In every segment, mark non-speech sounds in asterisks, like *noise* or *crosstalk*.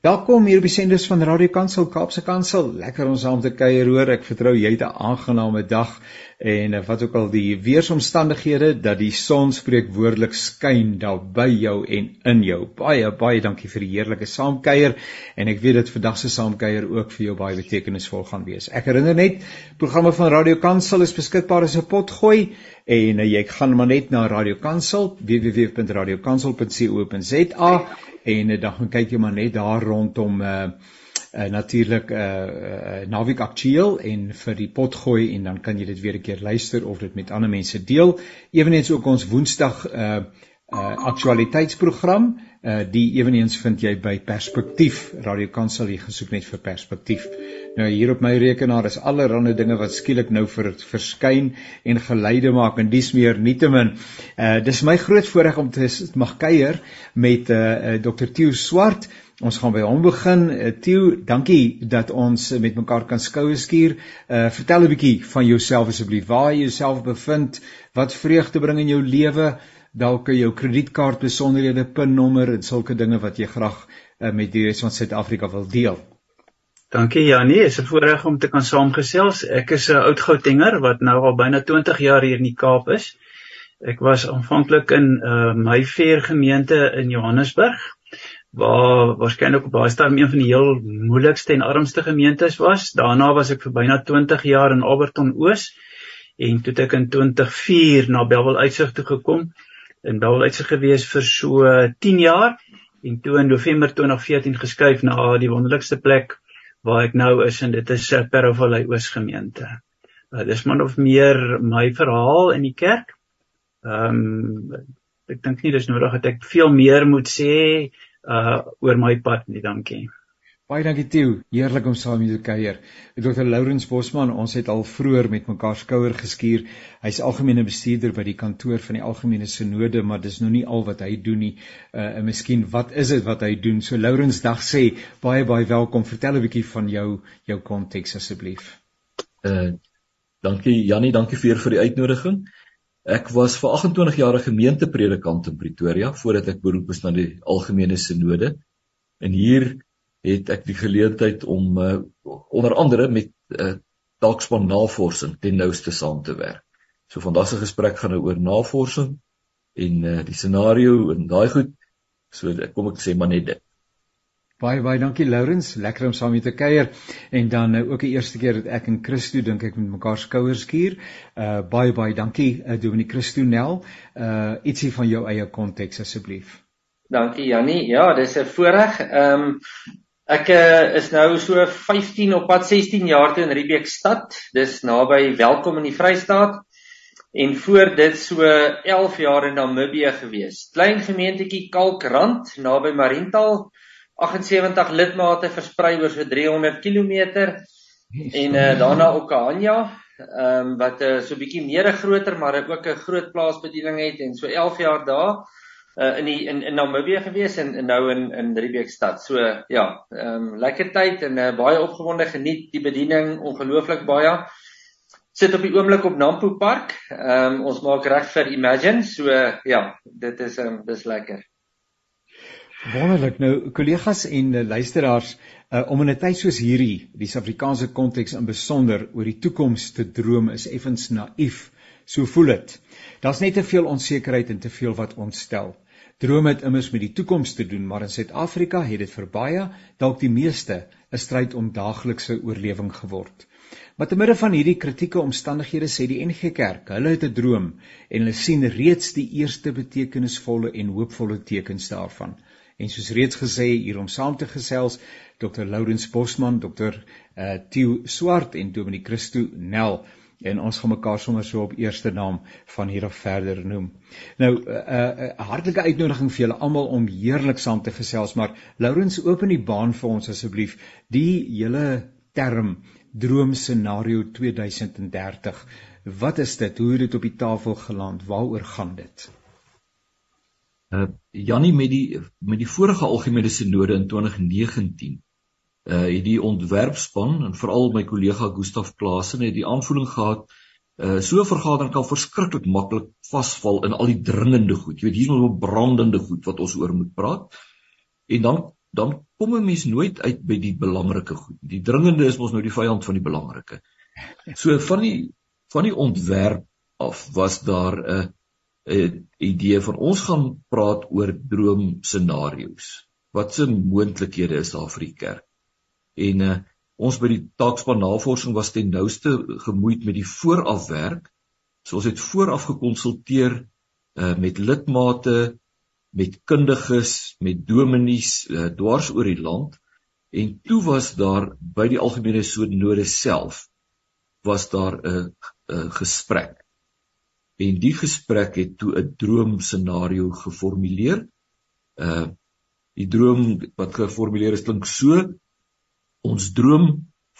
Welkom hier by senders van Radio Kansel Kaapse Kansel. Lekker om saam te kuier hoor. Ek vertrou jy het 'n aangename dag en eh, wat ook al die weeromstandighede dat die son spreekwoordelik skyn daar by jou en in jou. Baie baie dankie vir die heerlike saamkuier en ek weet dit vandag se saamkuier ook vir jou baie betekenisvol gaan wees. Ek herinner net programme van Radio Kansel is beskikbaar as 'n potgooi en uh, jy gaan maar net na Radio Kansel www.radiokansel.co.za en uh, dan gaan kyk jy maar net daar rondom uh, uh natuurlik uh, uh naweek aktueel en vir die pot gooi en dan kan jy dit weer 'n keer luister of dit met ander mense deel. Eweneens ook ons Woensdag uh uh aktualiteitsprogram uh die eweneens vind jy by Perspektief Radio Kansel jy gesoek net vir Perspektief. Nou hier op my rekenaar is allerlei dinge wat skielik nou vir verskyn en geluide maak en dis meer nietemin. Uh dis my groot voorreg om te mag kuier met uh, uh Dr. Theo Swart. Ons gaan by hom begin. Uh, Theo, dankie dat ons uh, met mekaar kan skoue skuur. Uh vertel 'n bietjie van jouself asseblief. Waar jy jouself bevind, wat vreugde bring in jou lewe, dalk jou kredietkaart besonderhede, pinnommer en sulke dinge wat jy graag uh, met die res van Suid-Afrika wil deel. Dankie Janie, is 'n voorreg om te kan saamgesels. Ek is 'n oud Goutenger wat nou al byna 20 jaar hier in die Kaap is. Ek was aanvanklik in uh my veer gemeente in Johannesburg waar waarskynlik op baie stadium een van die heel moeilikste en armste gemeentes was. Daarna was ek vir byna 20 jaar in Alberton Oos en toe ek in 2004 na Bellville Uitsig toe gekom in Uitsig gewees vir so 10 jaar en toe in November 2014 geskuif na die wonderlikste plek waar ek nou is en dit is uh, Parravallei Oosgemeente. Uh, dis maar of meer my verhaal in die kerk. Ehm um, ek dink nie dis nodig dat ek veel meer moet sê uh oor my pad nie, dankie. Baie dankie Tieu, heerlik om saam met jou te kuier. Dr. Lourens Bosman, ons het al vroeër met mekaar skouer geskuur. Hy's algemene bestuurder by die kantoor van die algemene sinode, maar dis nou nie al wat hy doen nie. Uh en miskien wat is dit wat hy doen? So Lourens dag sê baie baie welkom. Vertel 'n bietjie van jou jou konteks asseblief. Uh dankie Jannie, dankie vir vir die uitnodiging. Ek was vir 28 jaar gemeentepredikant in Pretoria voordat ek beroep is na die algemene sinode. En hier het ek die geleentheid om uh, onder andere met uh, dalkspan navorsing ten nouste saam te werk. So vandag se gesprek gaan nou oor navorsing en uh, die scenario en daai goed. So kom ek sê maar net dit. Baie baie dankie Lourens, lekker om saam met te kuier en dan uh, ook die eerste keer dat ek en Christo dink ek met mekaar skouers skuur. Uh baie baie dankie uh, Dominique Christo Nel. Uh ietsie van jou eie konteks asseblief. Dankie Jannie. Ja, dis 'n voorreg. Ehm um, Ek uh, is nou so 15 op pad 16 jaar toe in Riebeekstad. Dis naby Welkom in die Vrystaat. En voor dit so 11 jaar in Namibië gewees. Klein gemeentetjie Kalkrand naby Mariental. 78 lidmate versprei oor so 300 km. En uh, daarna Okahanya, ehm um, wat uh, so 'n bietjie meer groter maar ook 'n groot plaasbediening het en so 11 jaar daar uh, in die in in Namibië gewees en, en nou in in Riebeekstad. So ja, ehm um, lekker tyd en uh, baie opgewonde geniet die bediening ongelooflik baie. Sit op die oomblik op Nampo Park. Ehm um, ons maak reg vir Imagine. So uh, ja, dit is ehm um, dis lekker. Wonderlik. Nou kollegas en uh, luisteraars, uh, om in 'n tyd soos hierdie, die Suid-Afrikaanse konteks in besonder oor die toekoms te droom is effens naïef. So voel dit. Daar's net te veel onsekerheid en te veel wat ons stel. Drome het immers met die toekoms te doen, maar in Suid-Afrika het dit vir baie, dalk die meeste, 'n stryd om daaglikse oorlewing geword. Maar te midde van hierdie kritieke omstandighede sê die NG Kerk, hulle het 'n droom en hulle sien reeds die eerste betekenisvolle en hoopvolle tekens daarvan. En soos reeds gesê hier om saam te gesels, Dr. Lourens Bosman, Dr. Uh, Theo Swart en Dominique Christo Nel en ons gaan mekaar sommer so op eerste naam van hier af verder noem. Nou 'n uh, uh, uh, hartlike uitnodiging vir julle almal om heerlik saam te gesels, maar Lourens open die baan vir ons asseblief. Die hele term droom scenario 2030. Wat is dit? Hoe het dit op die tafel geland? Waaroor gaan dit? Uh Jannie met die met die vorige algemene sinode in 2019 uh het die ontwerpspan en veral my kollega Gustaf Klaasen het die aanvoeling gehad uh so 'n vergadering kan verskriklik maklik vasval in al die dringende goed. Jy weet hier's nog brandende goed wat ons oor moet praat. En dan dan kom 'n mens nooit uit by die belangrike goed. Die dringende is mos nou die vyand van die belangrike. So van die van die ontwerp af was daar 'n 'n idee van ons gaan praat oor droomscenario's. Wat se moontlikhede is daar vir die kerk? En uh, ons by die taakspan navorsing was ten nouste gemoeid met die voorafwerk. So ons het vooraf gekonsulteer uh, met lidmate, met kundiges, met dominees uh, dwars oor die land en toe was daar by die algemene synode self was daar 'n 'n gesprek. En die gesprek het toe 'n droomscenario geformuleer. Uh die droom wat geformuleer is klink so ons droom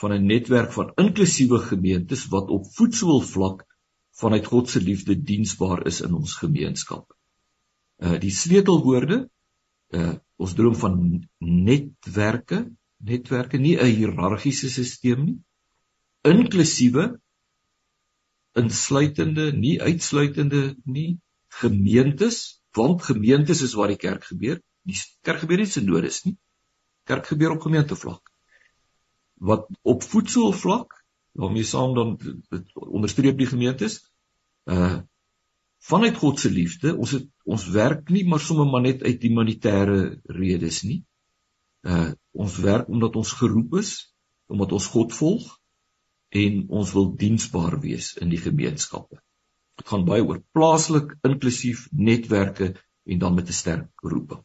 van 'n netwerk van inklusiewe gemeentes wat op voetsoolvlak vanuit God se liefde diensbaar is in ons gemeenskap. Uh die sleutelwoorde uh ons droom van netwerke, netwerke nie 'n hiërargiese stelsel nie. Inklusiewe insluitende, nie uitsluitende nie gemeentes, want gemeentes is waar die kerk gebeur. Die kerk gebeur nie sinodes nie. Kerk gebeur op gemeentevlak wat op voedselvlak waarmee saam dan onderstreep die gemeentes uh vanuit God se liefde ons het ons werk nie maar sommer maar net uit humanitêre redes nie. Uh ons werk omdat ons geroep is omdat ons God volg en ons wil diensbaar wees in die gemeenskappe. Dit gaan baie oor plaaslik inklusief netwerke en dan met 'n sterk roeping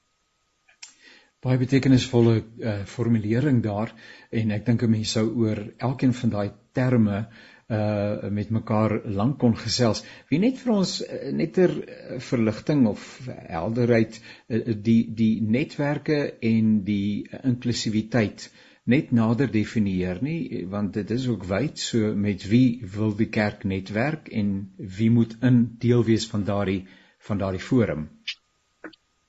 baie betekenisvolle uh, formulering daar en ek dink 'n mens sou oor elkeen van daai terme uh met mekaar lank kon gesels. Wie net vir ons uh, netter verligting of helderheid uh, die die netwerke en die uh, inklusiwiteit net nader definieer nie want dit is ook wyd so met wie wil die kerk netwerk en wie moet in deel wees van daardie van daardie forum.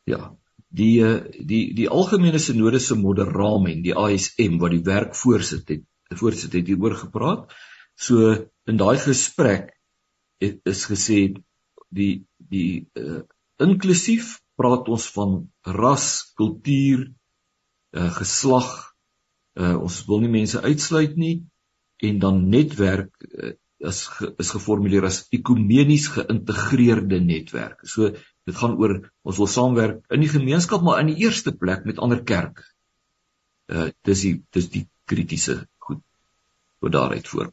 Ja, die eh, die die algemene sinode se moderamen die ASM wat die werk voorsit het voorsit het hieroor gepraat so in daai gesprek het, is gesê die die uh, inklusief praat ons van ras, kultuur, uh, geslag. Uh, ons wil nie mense uitsluit nie en dan netwerk uh, is ge, is geformuleer as ekumenies geïntegreerde netwerk. So Dit gaan oor ons wil saamwerk in die gemeenskap maar in die eerste plek met ander kerke. Uh dis die dis die kritiese goed wat daaruit voor.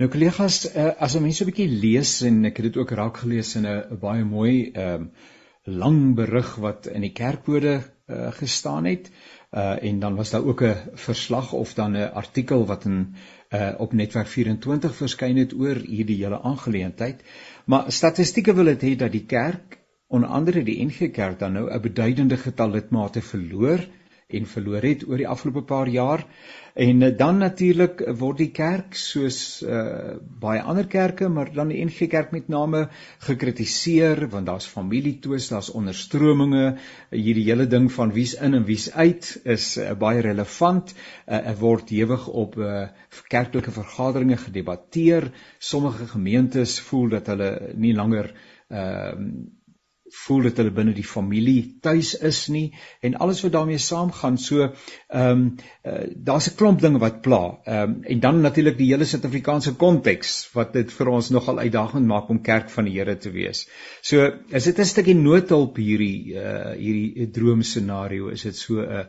Nou kollegas, uh, as mense 'n bietjie lees en ek het dit ook raak gelees in 'n baie mooi ehm uh, lang berig wat in die kerkbode uh, gestaan het. Uh en dan was daar ook 'n verslag of dan 'n artikel wat in uh op netwerk 24 verskyn het oor hierdie hele aangeleentheid. Maar statistieke wil dit hê dat die kerk onder andere die NG Kerk dan nou 'n beduidende getal lidmate verloor en verloor het oor die afgelope paar jaar. En eh, dan natuurlik word die kerk soos uh, baie ander kerke, maar dan die NG Kerk met name gekritiseer want daar's familietwis, daar's onderstrominge, hierdie hele ding van wie's in en wie's uit is uh, baie relevant. Uh, er word hewig op uh, kerklike vergaderings gedebatteer. Sommige gemeentes voel dat hulle nie langer ehm uh, voel dat hulle binne die familie tuis is nie en alles wat daarmee saamgaan. So ehm um, uh, daar's 'n klomp dinge wat pla. Ehm um, en dan natuurlik die hele Suid-Afrikaanse konteks wat dit vir ons nogal uitdagend maak om kerk van die Here te wees. So is dit 'n stukkie noodhulp hierdie uh hierdie droomscenario? Is dit so 'n uh,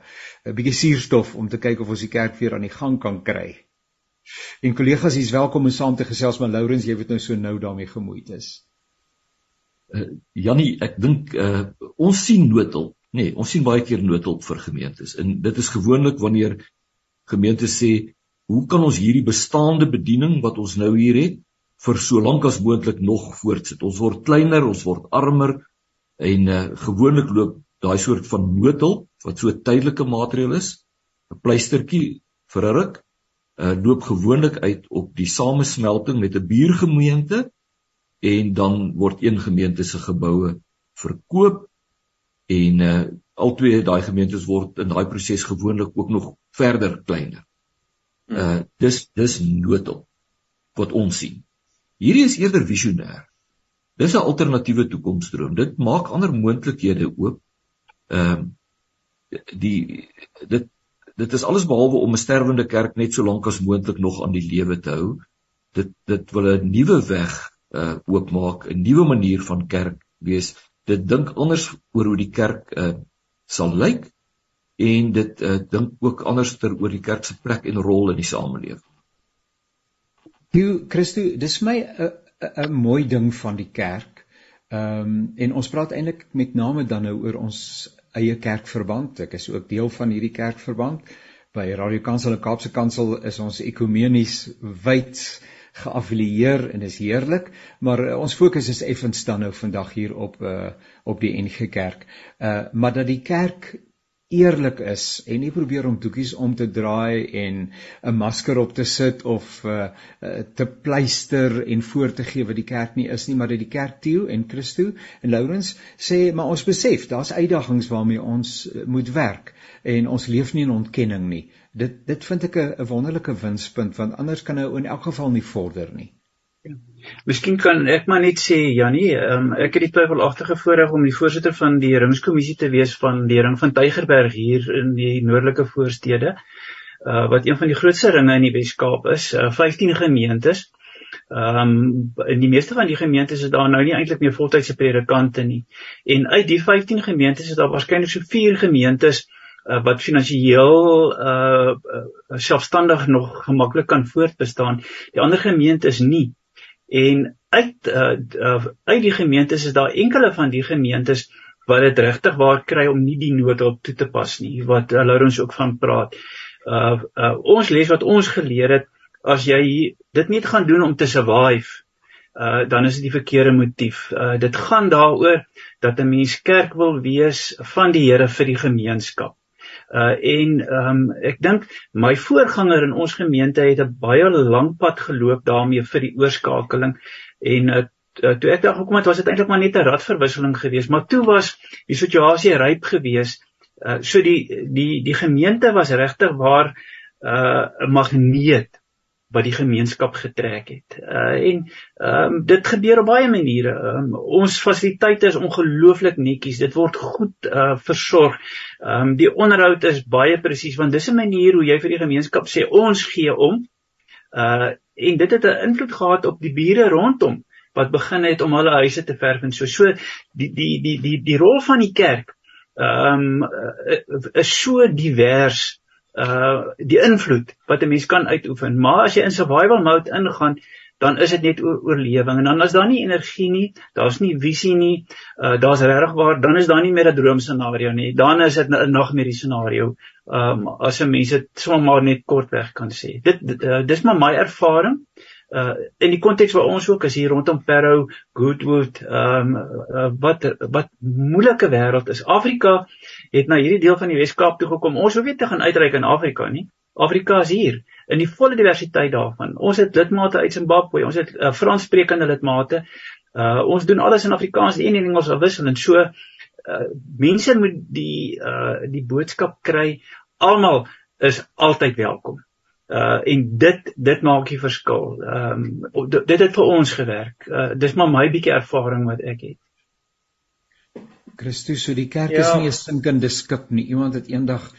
'n bietjie suurstof om te kyk of ons die kerk weer aan die gang kan kry? En kollegas, jy's welkom om saam te gesels met Lourens, jy weet nou so nou daarmee gemoeid is uh, Jannie, ek dink uh, ons sien noodhulp, nê, nee, ons sien baie keer noodhulp vir gemeentes. En dit is gewoonlik wanneer gemeentes sê, hoe kan ons hierdie bestaande bediening wat ons nou hier het vir so lank as moontlik nog voortsit? Ons word kleiner, ons word armer en uh, gewoonlik loop daai soort van noodhulp wat so 'n tydelike maatreël is, 'n pleistertjie vir 'n ruk, uh, loop gewoonlik uit op die samesmelting met 'n buurgemeente en dan word een gemeente se geboue verkoop en uh albei daai gemeentes word in daai proses gewoonlik ook nog verder kleiner. Uh dis dis noodop wat ons sien. Hierdie is eerder visionêr. Dis 'n alternatiewe toekomsdroom. Dit maak ander moontlikhede oop. Ehm uh, die dit dit is alles behalwe om 'n sterwende kerk net so lank as moontlik nog aan die lewe te hou. Dit dit wil 'n nuwe weg uh oopmaak, 'n nuwe manier van kerk wees. Dit dink anders oor hoe die kerk uh sal lyk en dit uh dink ook anders ter oor die kerk se plek en rol in die samelewing. Jy Christo, dis my 'n 'n mooi ding van die kerk. Ehm um, en ons praat eintlik met name dan nou oor ons eie kerkverband. Ek is ook deel van hierdie kerkverband. By Radio Kansel en Kaapse Kansel is ons ekumenies wyd geaffilieer en is heerlik, maar uh, ons fokus is effens dan nou vandag hier op uh, op die NG Kerk. Uh maar dat die kerk eerlik is en nie probeer om doekies om te draai en 'n masker op te sit of uh, te pleister en voor te gee wat die kerk nie is nie maar dat die kerk Theo en Christo en Laurens sê maar ons besef daar's uitdagings waarmee ons uh, moet werk en ons leef nie in ontkenning nie dit dit vind ek 'n wonderlike winspunt want anders kan nou in elk geval nie vorder nie. Miskien kan ek maar net sê Jannie, um, ek het die twyfelagtige voorreg om die voorsitter van die ringskommissie te wees van die ring van Tygerberg hier in die noordelike voorstede. Uh wat een van die grootste ringe in die Wes-Kaap is, uh, 15 gemeentes. Ehm um, in die meeste van die gemeentes is daar nou nie eintlik meer voltydse predikante nie. En uit die 15 gemeentes is daar waarskynlik so 4 gemeentes uh, wat finansiëel uh, uh selfstandig nog gemaklik kan voortbestaan. Die ander gemeentes nie. En uit uh, uh, uit die gemeentes is daar enkele van die gemeentes wat dit regtig waar kry om nie die noodhulp toe te pas nie wat hulle uh, ons ook van praat. Uh, uh ons les wat ons geleer het as jy dit nie gaan doen om te survive uh dan is dit die verkeerde motief. Uh dit gaan daaroor dat 'n mens kerk wil wees van die Here vir die gemeenskap. Uh en ehm um, ek dink my voorganger in ons gemeente het 'n baie lang pad geloop daarmee vir die oorskakeling. En uh, toe ek daar gekom het was dit eintlik maar net 'n radverwisseling geweest. Maar toe was die situasie ryp geweest. Uh so die die die gemeente was regtig waar 'n uh, magneet wat die gemeenskap getrek het. Uh en ehm um, dit gebeur op baie maniere. Um, ons fasiliteite is ongelooflik netjies. Dit word goed uh versorg. Ehm um, die onderhoud is baie presies want dis 'n manier hoe jy vir die gemeenskap sê ons gee om. Uh en dit het 'n invloed gehad op die bure rondom wat begin het om hulle huise te verf en so. So die die die die die rol van die kerk ehm um, is so divers uh die invloed wat 'n mens kan uitoefen. Maar as jy in survival mode ingaan, dan is dit net oorlewing en dan is daar nie energie nie, daar's nie visie nie, uh daar's regtig waar, dan is daar nie meer 'n droomscenario nie. Dan is dit 'n nagmerrie scenario. Um as 'n mens dit sommer maar net kortweg kan sê. Dit, dit uh, dis maar my ervaring. Uh in die konteks waar ons ook is hier rondom Parow, Goodwood, um uh, wat wat moeilike wêreld is. Afrika het na hierdie deel van die Wes-Kaap toe gekom. Ons hoef nie te gaan uitreik in Afrika nie. Afrika is hier in die volle diversiteit daarvan. Ons het lidmate uit Zimbabwe, ons het uh, Franssprekende lidmate. Uh ons doen alles in Afrikaans en in Engels afwissel en so uh mense moet die uh die boodskap kry. Almal is altyd welkom. Uh en dit dit maak die verskil. Ehm um, dit het vir ons gewerk. Uh dis maar my bietjie ervaring wat ek het. Christus, so die kerk ja. is nie 'n stinkende skip nie. Iemand het eendag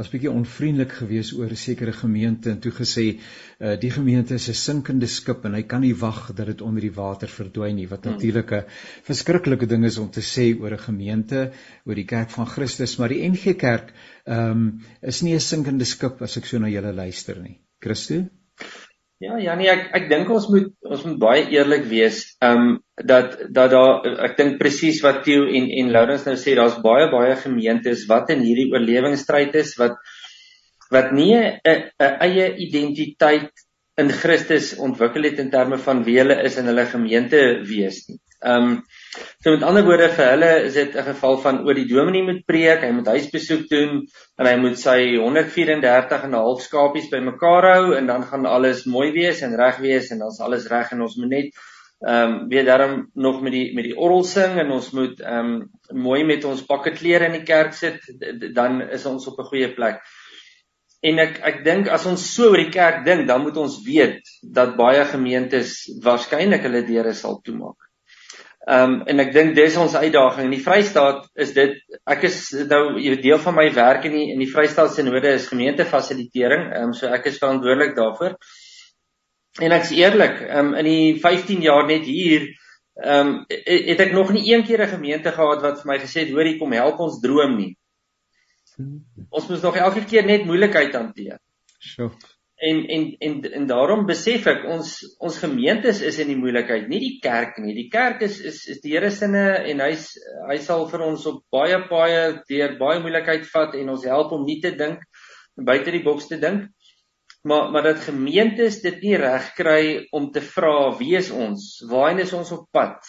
was bietjie onvriendelik geweest oor 'n sekere gemeente en toe gesê uh, die gemeente is 'n sinkende skip en hy kan nie wag dat dit onder die water verdwyn nie wat hmm. natuurlik 'n verskriklike ding is om te sê oor 'n gemeente oor die kerk van Christus maar die NG Kerk um, is nie 'n sinkende skip as ek so na julle luister nie Christus Ja, Janie, ek ek dink ons moet ons moet baie eerlik wees. Ehm um, dat dat daar ek dink presies wat Theo en en Lourens nou sê, daar's baie baie gemeentes wat in hierdie oorlewingsstryd is wat wat nie 'n eie identiteit in Christus ontwikkel het in terme van wie hulle is in hulle gemeente wees nie. Ehm um, so met ander woorde vir hulle is dit 'n geval van oor die dominee moet preek, hy moet huisbesoek doen en hy moet sy 134 en 'n half skapies bymekaar hou en dan gaan alles mooi wees en reg wees en dan's alles reg en ons moet net ehm um, weer daarom nog met die met die orgel sing en ons moet ehm um, mooi met ons pakke klere in die kerk sit, dan is ons op 'n goeie plek. En ek ek dink as ons so oor die kerk dink, dan moet ons weet dat baie gemeentes waarskynlik hulle deure sal toemaak. Ehm um, en ek dink dis ons uitdaging in die Vrystaat is dit ek is nou 'n deel van my werk in die in die Vrystaat Sinode is gemeentefasilitering. Ehm um, so ek is verantwoordelik daarvoor. En ek's eerlik, um, in die 15 jaar net hier, ehm um, het ek nog nie een keer 'n gemeente gehad wat vir my gesê het, "Hoor, hier kom help ons droom nie." Ons moet nog elke keer net moeilikheid hanteer. So. En en en en daarom besef ek ons ons gemeentes is in die moeilikheid, nie die kerk nie. Die kerk is is is die Here sinne en hy's hy sal vir ons op baie baie deur baie moeilikheid vat en ons help om nie te dink buite die boks te dink maar maar dat gemeentes dit nie reg kry om te vra wie is ons? Waarheen is ons op pad?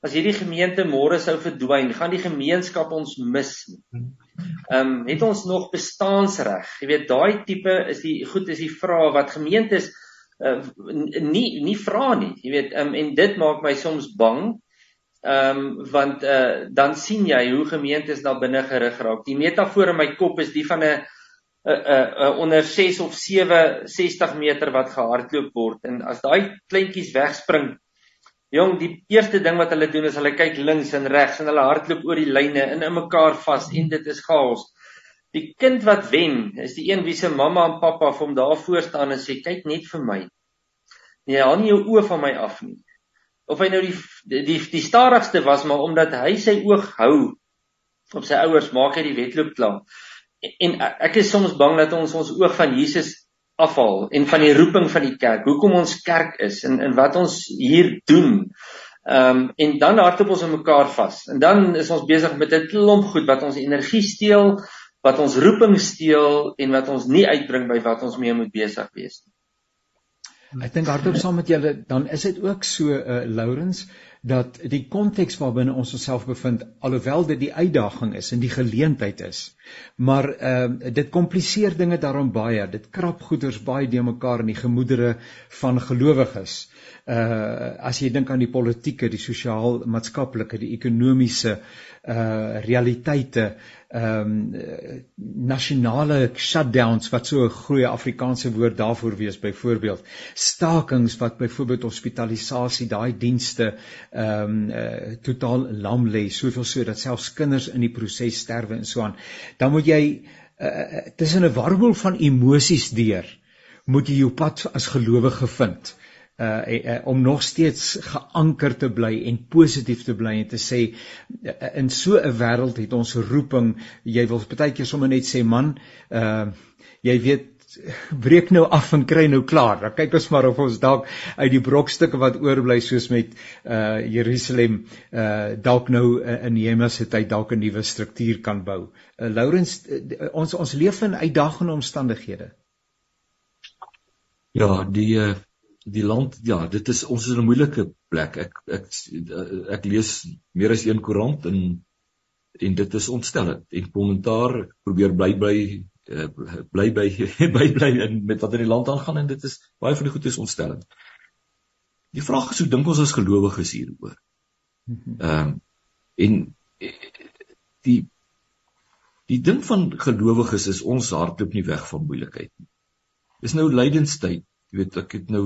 As hierdie gemeente môre sou verdwyn, gaan die gemeenskap ons mis. Ehm um, het ons nog bestaansreg? Jy weet daai tipe is die goed is die vrae wat gemeentes uh, nie nie vra nie. Jy weet um, en dit maak my soms bang. Ehm um, want uh, dan sien jy hoe gemeentes daar binne gerig raak. Die metafoor in my kop is die van 'n 'n onder 6 of 7 60 meter wat gehardloop word en as daai kleintjies wegspring jong die eerste ding wat hulle doen is hulle kyk links en regs en hulle hardloop oor die lyne in in mekaar vas en dit is chaos. Die kind wat wen is die een wie se mamma en pappa vir hom daar voor staan en sê kyk net vir my. Nee haal nie jou oë van my af nie. Of hy nou die die die, die stadigste was maar omdat hy sy oog hou op sy ouers maak hy die wedloop klaar. En ek is soms bang dat ons ons oog van Jesus afhaal en van die roeping van die kerk, hoekom ons kerk is en en wat ons hier doen. Ehm um, en dan hardop ons in mekaar vas. En dan is ons besig met 'n klomp goed wat ons energie steel, wat ons roeping steel en wat ons nie uitbring by wat ons mee moet besig wees nie. Ek dink hardop saam met julle dan is dit ook so uh Lourens dat die konteks waarbinne ons onsself bevind alhoewel dit die uitdaging is en die geleentheid is maar ehm uh, dit kompliseer dinge daarom baie. Dit krap goeders baie de mekaar in die gemoedere van gelowiges. Uh as jy dink aan die politieke die sosiaal maatskaplike die ekonomiese uh realiteite ehm um, nasionale shutdowns wat so 'n groot Afrikaanse woord daarvoor wees byvoorbeeld stakings wat byvoorbeeld hospitalisasie daai dienste ehm um, uh, totaal lam lê soveel so dat selfs kinders in die proses sterwe en so aan. Dan moet jy uh, tussen 'n warboel van emosies deur moet jy jou pad as gelowige vind uh, uh om nog steeds geanker te bly en positief te bly en te sê uh, in so 'n wêreld het ons roeping jy wil baie keer sommer net sê man uh jy weet *laughs* breek nou af en kry nou klaar. Dan kyk ons maar of ons dalk uit die brokstukke wat oorbly soos met uh Jerusalem uh dalk nou uh, in Nehemia se tyd dalk 'n nuwe struktuur kan bou. Uh, Laurens uh, ons ons leef in uitdagende omstandighede. Ja, die die land ja dit is ons is in 'n moeilike plek ek ek ek lees meer as een koerant en en dit is ontstellend en kommentaar probeer bly bly uh, bly by *laughs* by bly in met wat in die land aangaan en dit is baie van die goed is ontstellend. Die vraag is hoe dink ons as gelowiges hieroor? Ehm um, en die die ding van gelowiges is ons hardloop nie weg van moeilikheid nie. Dis nou lydenstyd. Jy weet ek het nou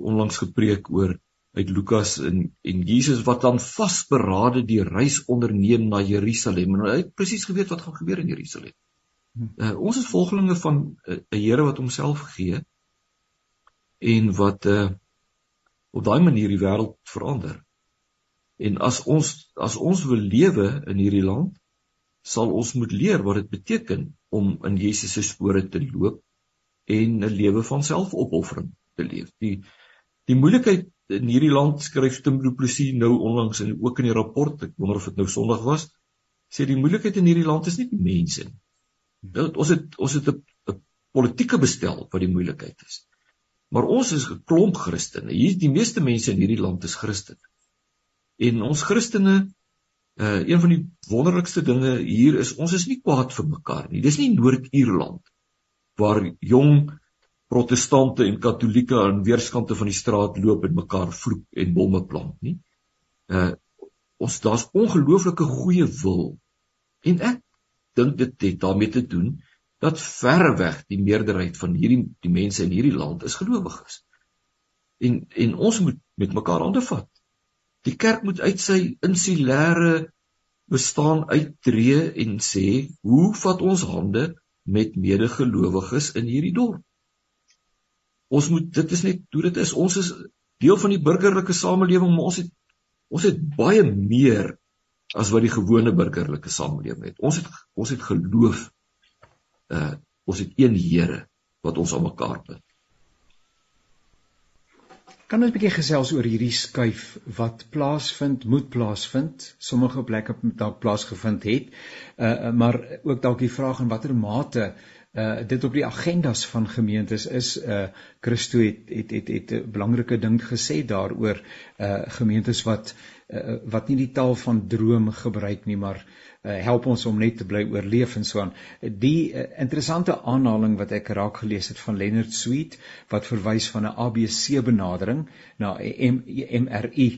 onlangs gepreek oor uit Lukas en en Jesus wat dan vasberade die reis onderneem na Jerusalem. En hy het presies geweet wat gaan gebeur in Jerusalem. Uh, ons is volgelinge van eh, 'n uh, Here wat homself gee en wat uh, op daai manier die wêreld verander. En as ons as ons wil lewe in hierdie land, sal ons moet leer wat dit beteken om in Jesus se spore te loop en 'n lewe van selfopoffering te leef. Die Die moeilikheid in hierdie land skryf Tim Du Plessis nou onlangs en ook in die rapport, ek wonder of dit nou Sondag was, sê die moeilikheid in hierdie land is nie die mense nie. Dit ons het ons het 'n politieke bestel wat die moeilikheid is. Maar ons is 'n klomp Christene. Hier die meeste mense in hierdie land is Christene. En ons Christene uh een van die wonderlikste dinge hier is ons is nie kwaad vir mekaar nie. Dis nie Noord-Ierland waar jong protestante en katolieke aan weerskante van die straat loop en mekaar vloek en bomme plant nie. Uh ons daar's ongelooflike goeie wil. En ek dink dit het daarmee te doen dat verreweg die meerderheid van hierdie die mense in hierdie land is gelowiges. En en ons moet met mekaar hande vat. Die kerk moet uit sy insulêre bestaan uittreë en sê, "Hoe vat ons hande met medegelowiges in hierdie dorp?" Ons moet dit is net hoe dit is. Ons is deel van die burgerlike samelewing, maar ons het ons het baie meer as wat die gewone burgerlike samelewing het. Ons het ons het geloof. Uh ons het een Here wat ons aan mekaar bind. Kan ons 'n bietjie gesels oor hierdie skuif wat plaasvind, moet plaasvind, sommige plekke dalk plaasgevind het. Uh maar ook dalk die vraag in watter mate uh dit op die agendas van gemeentes is uh Christo het het het het 'n belangrike ding gesê daaroor uh gemeentes wat uh, wat nie die taal van droom gebruik nie maar uh, help ons om net te bly oorleef en so aan. Die uh, interessante aanhaling wat ek raak gelees het van Leonard Sweet wat verwys van 'n ABC benadering na M MRI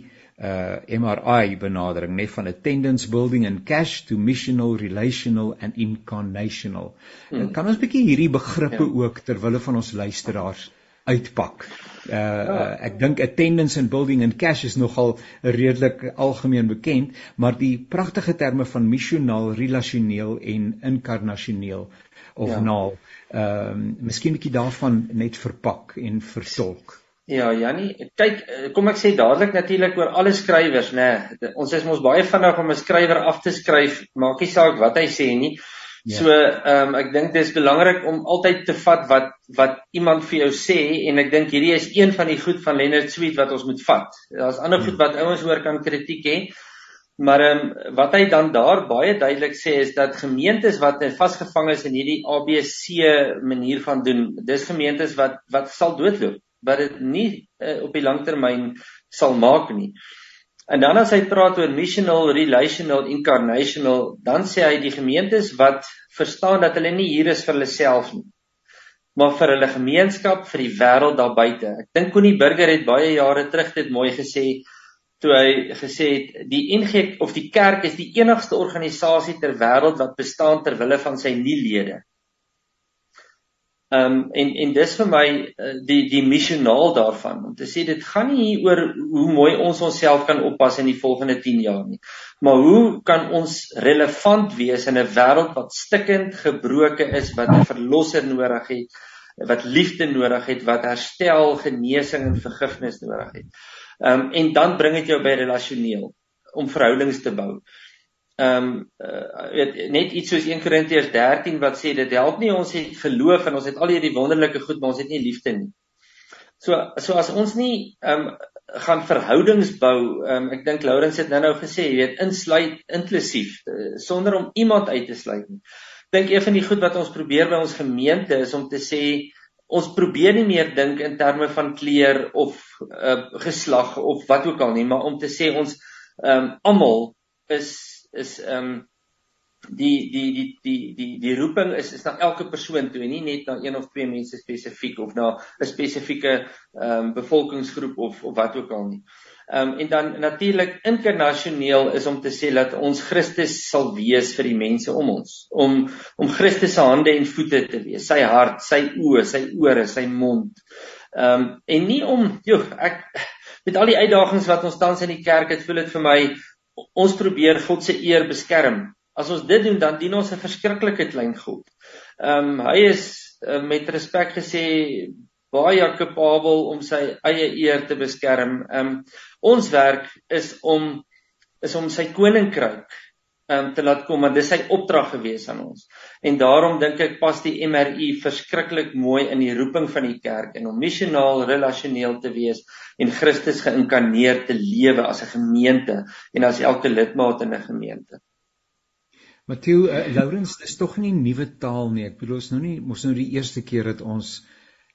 uh MRI benadering net van attendance building and cash to missional relational and incarnational. Hmm. Kan ons 'n bietjie hierdie begrippe ja. ook ter wille van ons luisteraars uitpak? Uh, ja. ek dink attendance and building and cash is nogal redelik algemeen bekend, maar die pragtige terme van missionaal, relasioneel en inkarnasioneel of ja. naal. Ehm uh, miskien 'n bietjie daarvan net verpak en vertolk. Ja, Jannie, kyk, eh, kom ek sê dadelik natuurlik oor alle skrywers, nê. Nee, ons is mos baie vinnig om 'n skrywer af te skryf, maak nie saak wat hy sê nie. Ja. So, ehm um, ek dink dit is belangrik om altyd te vat wat wat iemand vir jou sê en ek dink hierdie is een van die goed van Leonard Sweet wat ons moet vat. Daar's ander ja. goed wat ouens hoor kan kritiek hê. Maar ehm um, wat hy dan daar baie duidelik sê is dat gemeentes wat vasgevang is in hierdie ABC manier van doen, dis gemeentes wat wat sal doodloop wat dit nie uh, op die langtermyn sal maak nie. En dan as hy praat oor missional, relational, incarnational, dan sê hy die gemeentes wat verstaan dat hulle nie hier is vir hulle self nie, maar vir hulle gemeenskap, vir die wêreld daar buite. Ek dink Connie Burger het baie jare terug dit mooi gesê toe hy gesê het die NG of die kerk is die enigste organisasie ter wêreld wat bestaan ter wille van sy nie lede. Ehm um, en en dis vir my uh, die die missionaal daarvan om te sê dit gaan nie hier oor hoe mooi ons onsself kan oppas in die volgende 10 jaar nie. Maar hoe kan ons relevant wees in 'n wêreld wat stikkend gebroken is, wat 'n verlosser nodig het, wat liefde nodig het, wat herstel, genesing en vergifnis nodig het. Ehm um, en dan bring dit jou by relasioneel om verhoudings te bou ehm um, uh, weet net iets soos 1 Korintiërs 13 wat sê dit help nie ons het geloof en ons het al hierdie wonderlike goed maar ons het nie liefde nie. So so as ons nie ehm um, gaan verhoudings bou, ehm um, ek dink Laurens het nou-nou gesê, jy weet insluit inklusief uh, sonder om iemand uit te sluit nie. Dink een van die goed wat ons probeer by ons gemeente is om te sê ons probeer nie meer dink in terme van kleur of uh, geslag of wat ook al nie, maar om te sê ons ehm um, almal is is ehm um, die die die die die die roeping is is na elke persoon toe nie net na een of twee mense spesifiek of na 'n spesifieke ehm um, bevolkingsgroep of of wat ook al nie. Ehm um, en dan natuurlik internasioneel is om te sê dat ons Christus sal wees vir die mense om ons, om om Christus se hande en voete te wees, sy hart, sy oë, sy ore, sy mond. Ehm um, en nie om, joh, ek met al die uitdagings wat ons tans in die kerk het, voel dit vir my ons probeer God se eer beskerm. As ons dit doen, dan dien ons 'n verskriklike klein God. Ehm um, hy is uh, met respek gesê baie kapabel om sy eie eer te beskerm. Ehm um, ons werk is om is om sy koninkryk um, te laat kom want dis sy opdrag gewees aan ons. En daarom dink ek pas die MRI verskriklik mooi in die roeping van die kerk en om missionaal relasioneel te wees en Christus geïnkarneer te lewe as 'n gemeente en as elke lidmaat in 'n gemeente. Matthew uh, Lawrence, dis tog nie nuwe taal nie. Ek bedoel ons nou nie mos nou die eerste keer dat ons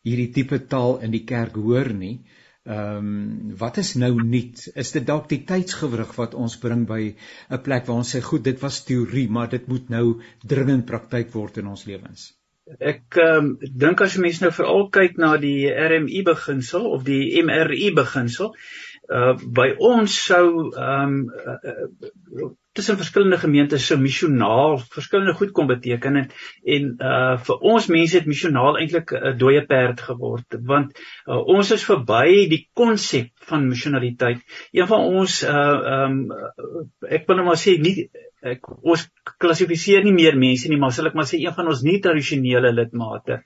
hierdie tipe taal in die kerk hoor nie. Ehm um, wat is nou nuut? Is dit dalk die tydsgewrig wat ons bring by 'n plek waar ons sê goed, dit was teorie, maar dit moet nou dringend praktyk word in ons lewens? ek um, dink as mense nou veral kyk na die RMI beginsel of die MRI beginsel, uh by ons sou ehm um, uh, tussen verskillende gemeentes se missionaal verskillende goed kom beteken en en uh vir ons mense het missionaal eintlik 'n dooie perd geword want uh, ons is verby die konsep van missionaliteit. Een van ons uh ehm um, ek wil net maar sê nie ek ons klassifiseer nie meer mense nie, maar sal ek maar sê een van ons nie tradisionele lidmate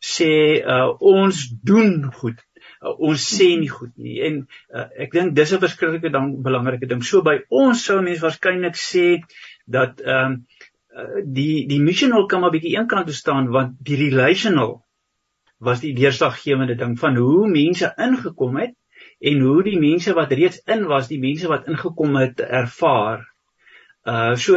sê uh ons doen goed uh, ons sê nie goed nie en uh, ek dink dis 'n verskriklike ding belangrike ding. So by ons sou mense waarskynlik sê dat ehm um, uh, die die missional kan maar bietjie eenkant toe staan want die relational was die deurslaggewende ding van hoe mense ingekom het en hoe die mense wat reeds in was, die mense wat ingekom het ervaar. Uh so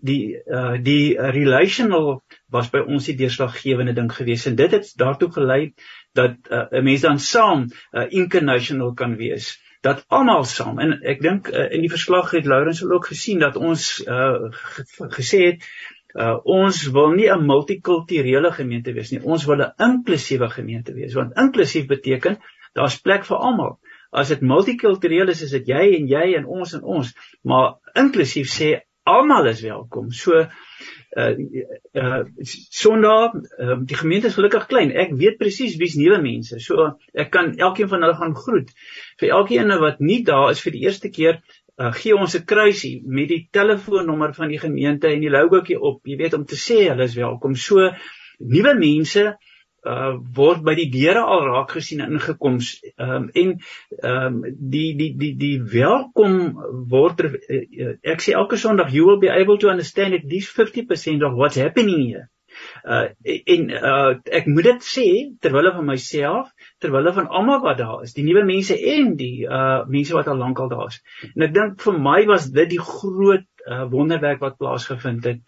die uh die relational was by ons die deurslaggewende ding gewees en dit het daartoe gelei dat uh, 'n mens dan saam uh, incarnational kan wees. Dat almal saam. En ek dink uh, in die verslag het Lourens ook gesien dat ons uh, gesê het uh, ons wil nie 'n multikulturele gemeente wees nie. Ons wil 'n inklusiewe gemeente wees. Want inklusief beteken daar's plek vir almal as dit multikultureel is is dit jy en jy en ons en ons maar inklusief sê almal is welkom so uh uh Sondag uh, die gemeente is gelukkig klein. Ek weet presies wie's nuwe mense. So ek kan elkeen van hulle gaan groet. Vir elkeen wat nie daar is vir die eerste keer, uh, gee ons 'n kruisie met die telefoonnommer van die gemeente en die logoetjie op. Jy weet om te sê hulle is welkom. So nuwe mense uh word by die deure al raak gesien en ingekom um, en um, die die die die welkom word uh, uh, ek sê elke sonderdag you will be able to understand at least 50% of what's happening here. Uh en uh ek moet dit sê terwyl van myself terwyl van almal wat daar is die nuwe mense en die uh mense wat al lank al daar is. En ek dink vir my was dit die groot uh, wonderwerk wat plaasgevind het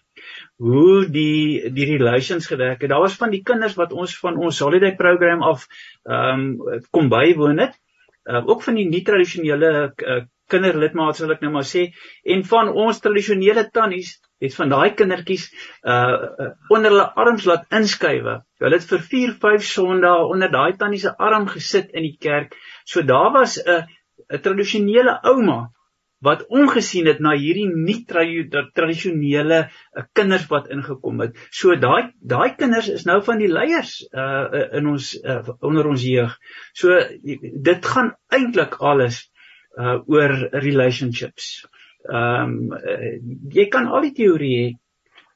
hoe die die relations gewerk het. Daar was van die kinders wat ons van ons holiday program af ehm um, kom bywoon het. Uh, ook van die nie tradisionele uh, kinderlidmaats wil ek nou maar sê en van ons tradisionele tannies het van daai kindertjies uh onder hulle arms laat inskuiwe. Hulle het vir 4, 5 Sondae onder daai tannie se arm gesit in die kerk. So daar was 'n 'n tradisionele ouma wat omgesien het na hierdie nie tradisionele uh, kinders wat ingekom het. So daai daai kinders is nou van die leiers uh in ons uh, onder ons jeug. So dit gaan eintlik alles uh oor relationships. Ehm um, uh, jy kan al die teorie hê,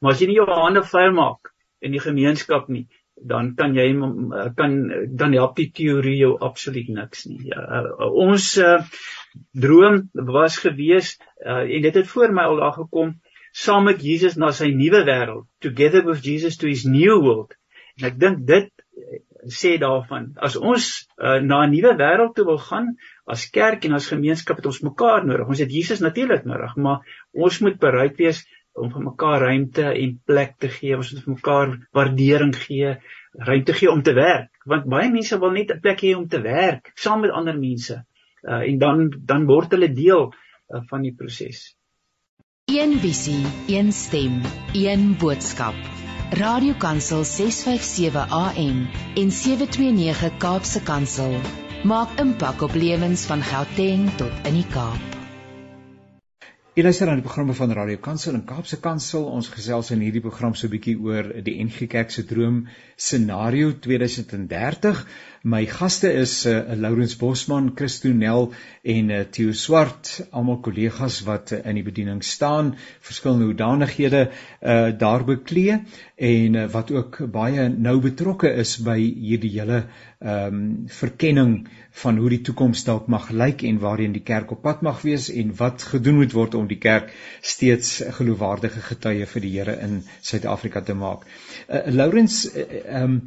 maar as jy nie jou hande vuil maak in die gemeenskap nie, dan kan jy kan dan help die teorie jou absoluut niks nie. Ja, ons uh, droom was gewees uh, en dit het voor my al daar gekom saam met Jesus na sy nuwe wêreld together with Jesus to his new world. En ek dink dit uh, sê daarvan as ons uh, na 'n nuwe wêreld toe wil gaan as kerk en as gemeenskap het ons mekaar nodig. Ons het Jesus natuurlik nodig maar ons moet bereid wees om vir mekaar ruimte en plek te gee. Ons moet vir mekaar waardering gee ruimte gee om te werk. Want baie mense wil net 'n plek hê om te werk saam met ander mense uh, en dan dan word hulle deel uh, van die proses. Een visie, een stem, een boodskap. Radiokansel 657 AM en 729 Kaapse Kansel maak impak op lewens van Gauteng tot in die Kaap. Jy luister aan die programme van Radio Kansel en Kaapse Kansel. Ons gesels in hierdie program so 'n bietjie oor die NG Kerk se droom scenario 2030. My gaste is uh, Lourens Bosman, Christo Nel en uh, Theo Swart, almal kollegas wat uh, in die bediening staan, verskillende hoedanighede uh, daar beklee en uh, wat ook baie nou betrokke is by hierdie hele ehm um, verkenning van hoe die toekoms dalk mag lyk en waarheen die kerk op pad mag wees en wat gedoen moet word om die kerk steeds geloofwaardige getuie vir die Here in Suid-Afrika te maak. Uh, Lourens ehm uh, um,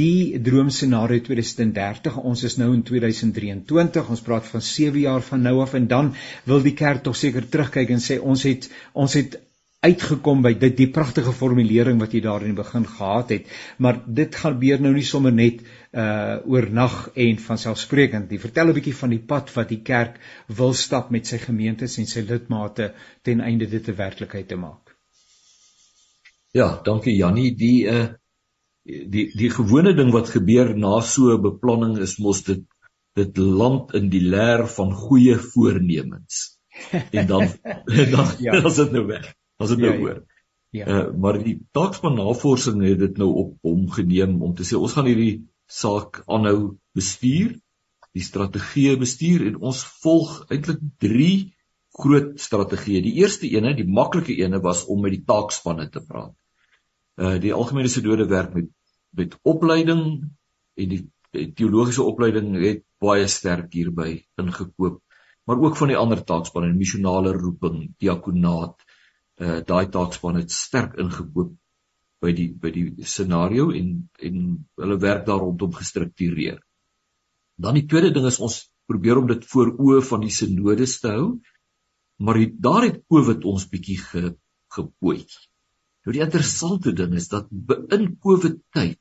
die droomscenario 2030 ons is nou in 2023 ons praat van 7 jaar van nou af en dan wil die kerk tog seker terugkyk en sê ons het ons het uitgekom by dit die pragtige formulering wat jy daar in die begin gehad het. Maar dit gaan gebeur nou nie sommer net uh oornag en van selfsprekend jy vertel 'n bietjie van die pad wat die kerk wil stap met sy gemeentes en sy lidmate ten einde dit 'n werklikheid te maak. Ja dankie Jannie. Die uh die die gewone ding wat gebeur na so 'n beplanning is mos dit dit land in die leer van goeie voornemens. En dan *laughs* dan ja. dan *laughs* is dit nou weg. Dan is dit nou ja, ja. oor. Ja. Uh, maar die taakspan navorsing het dit nou op hom geneem om te sê ons gaan hierdie saak aanhou bestuur, die strategie bestuur en ons volg eintlik 3 groot strategieë. Die eerste ene, die maklike ene was om met die taakspanne te praat. Uh die algemene sinode werk met met opleiding en die, die teologiese opleiding het baie sterk hierby ingekoop, maar ook van die ander taakspanne, missionale roeping, diakonaat, uh daai taakspan het sterk ingekoop by die by die scenario en en hulle werk daar rondom gestruktureer. Dan die tweede ding is ons probeer om dit voor oë van die sinodes te hou. Maar die, daar het Covid ons bietjie ge, gepooi. Nou die interessante ding is dat in Covid tyd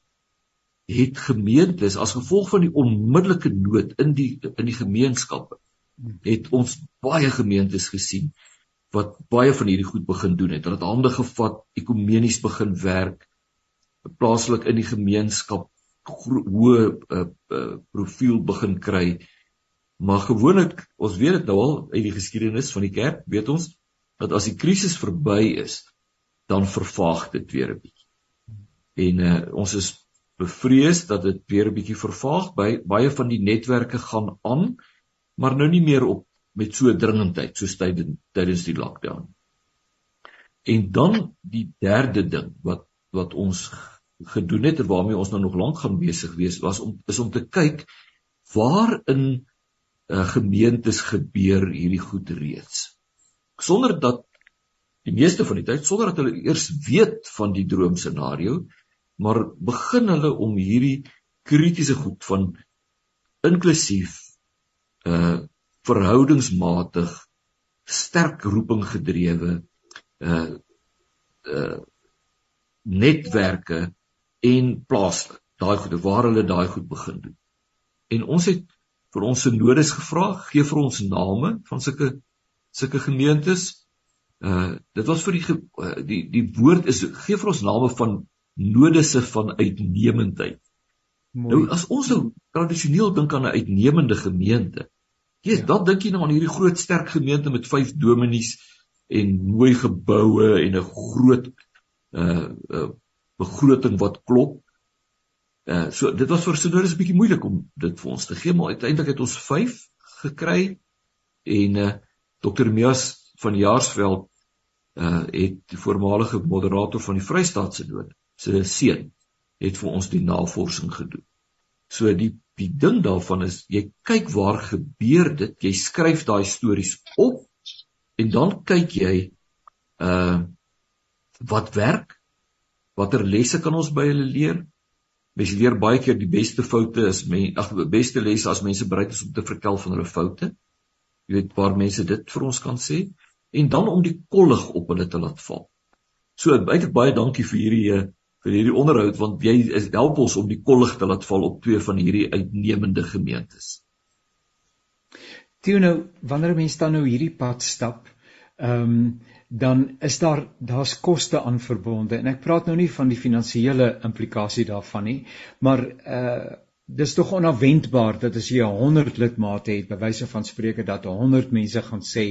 het gemeentes as gevolg van die onmiddellike nood in die in die gemeenskappe het ons baie gemeentes gesien wat baie van hierdie goed begin doen het. Hulle het hande gevat, ekumenies begin werk, plaaslik in die gemeenskap hoë uh, uh, profiel begin kry. Maar gewoonlik, ons weet dit nou al uit die geskiedenis van die kerk, weet ons dat as die krisis verby is, dan vervaag dit weer 'n bietjie. En uh, ons is bevrees dat dit weer 'n bietjie vervaag. By baie van die netwerke gaan aan, maar nou nie meer op met so dringendheid soos tydens tydens die lockdown. En dan die derde ding wat wat ons gedoen het en waarmee ons nou nog lank gaan besig wees was om is om te kyk waar in uh, gemeentes gebeur hierdie goed reeds. Sonder dat die meeste van die tyd sonder dat hulle eers weet van die droomscenario, maar begin hulle om hierdie kritiese goed van inklusief uh verhoudingsmatig sterk roeping gedrewe uh uh netwerke en plaaslik daai goede waar hulle daai goed begin doen. En ons het vir ons synodes gevra, gee vir ons name van sulke sulke gemeentes. Uh dit was vir die uh, die die woord is gee vir ons name van nodese van uitnemendheid. Mooi. Nou as ons nou tradisioneel dink aan 'n uitnemende gemeente, Ja, yes, dan dink jy nou aan hierdie groot sterk gemeente met 5 dominees en mooi geboue en 'n groot uh, uh begroting wat klop. Uh so dit was vir studente 'n bietjie moeilik om dit vir ons te gee, maar uiteindelik het ons 5 gekry en uh Dr. Mias van Jaarsveld uh het die voormalige moderator van die Vrystaatse Nood se seun het vir ons die navorsing gedoen. So die die ding daarvan is jy kyk waar gebeur dit, jy skryf daai stories op en dan kyk jy uh wat werk? Watter lesse kan ons by hulle leer? Mense leer baie keer die beste foute is men ag beste lesse as mense bereid is om te vertel van hulle foute. Jy weet waar mense dit vir ons kan sê en dan om die kollig op hulle te laat val. So baie baie dankie vir hierdie uh, vir hierdie onderhoud want jy is help ons om die kollig te laat val op twee van hierdie uitnemende gemeentes. Toe nou wanneer mense dan nou hierdie pad stap, ehm um, dan is daar daar's koste aan verbonde en ek praat nou nie van die finansiële implikasie daarvan nie, maar uh dis tog onverwendbaar dat as jy 100 lidmate het, by wyse van spreuke dat 100 mense gaan sê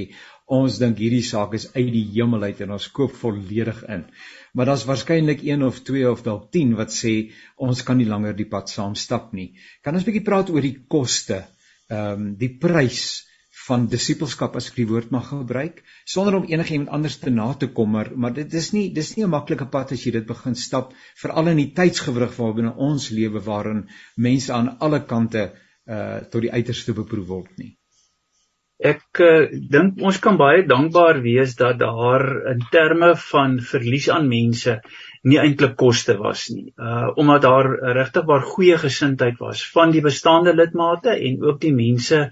ons dink hierdie saak is uit die hemel uit en ons koop volledig in. Maar daar's waarskynlik 1 of 2 of dalk 10 wat sê ons kan nie langer die pad saam stap nie. Kan ons 'n bietjie praat oor die koste, ehm um, die prys van disippelskap as ek die woord mag gebruik sonder om enigiemand anders te na te kom maar, maar dit is nie dis nie 'n maklike pad as jy dit begin stap veral in die tydsgewrig waarbinne ons lewe waarin mense aan alle kante uh tot die uiterste beproef word nie Ek uh, dink ons kan baie dankbaar wees dat daar in terme van verlies aan mense nie eintlik koste was nie. Uh omdat daar regtig baie goeie gesindheid was van die bestaande lidmate en ook die mense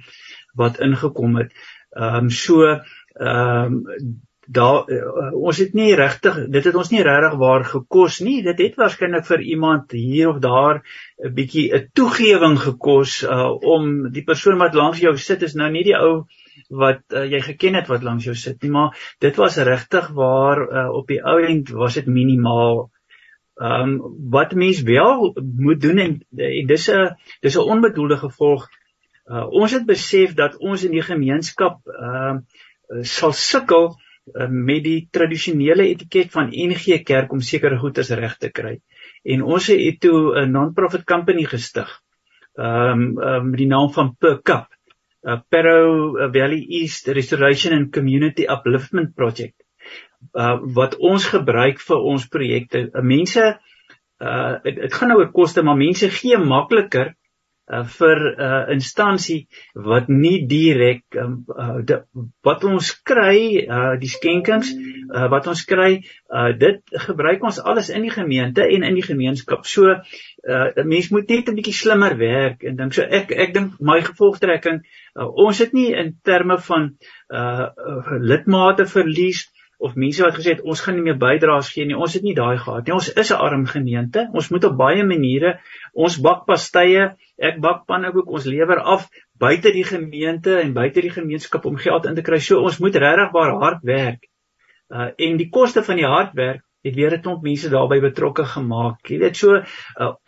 wat ingekom het. Ehm um, so ehm um, daar uh, ons het nie regtig dit het ons nie regtig waar gekos nie. Dit het waarskynlik vir iemand hier of daar 'n bietjie 'n toegewing gekos uh om die persoon wat langs jou sit is nou nie die ou wat uh, jy geken het wat langs jou sit nie, maar dit was regtig waar uh, op die ou end was dit minimaal Ehm um, wat mens wel moet doen en, en dis 'n dis 'n onbedoelde gevolg. Uh, ons het besef dat ons in die gemeenskap ehm uh, sal sukkel uh, met die tradisionele etiket van NG Kerk om sekere goederes reg te kry. En ons het toe 'n non-profit company gestig. Ehm um, um, met die naam van PCAP. Uh, Pero Valley East Restoration and Community Upliftment Project uh, wat ons gebruik vir ons projekte. Uh, mense uh dit gaan nou oor koste, maar mense gee makliker uh vir 'n uh, instansie wat nie direk um, uh, wat ons kry uh die skenkings uh wat ons kry uh dit gebruik ons alles in die gemeente en in die gemeenskap. So uh mense moet net 'n bietjie slimmer werk en dink so ek ek dink my gevolgtrekking uh, ons het nie in terme van uh lidmate verlies of mense wat gesê het ons gaan nie meer bydraes gee nie. Ons het nie daai gehad nie. Ons is 'n arm gemeente. Ons moet op baie maniere ons bak pastye, ek bak pannekoek, ons lewer af buite die gemeente en buite die gemeenskap om geld in te kry. So ons moet regtig baie hard werk. Uh en die koste van die hard werk het weer 'n klomp mense daarbey betrokke gemaak. Jy weet so uh,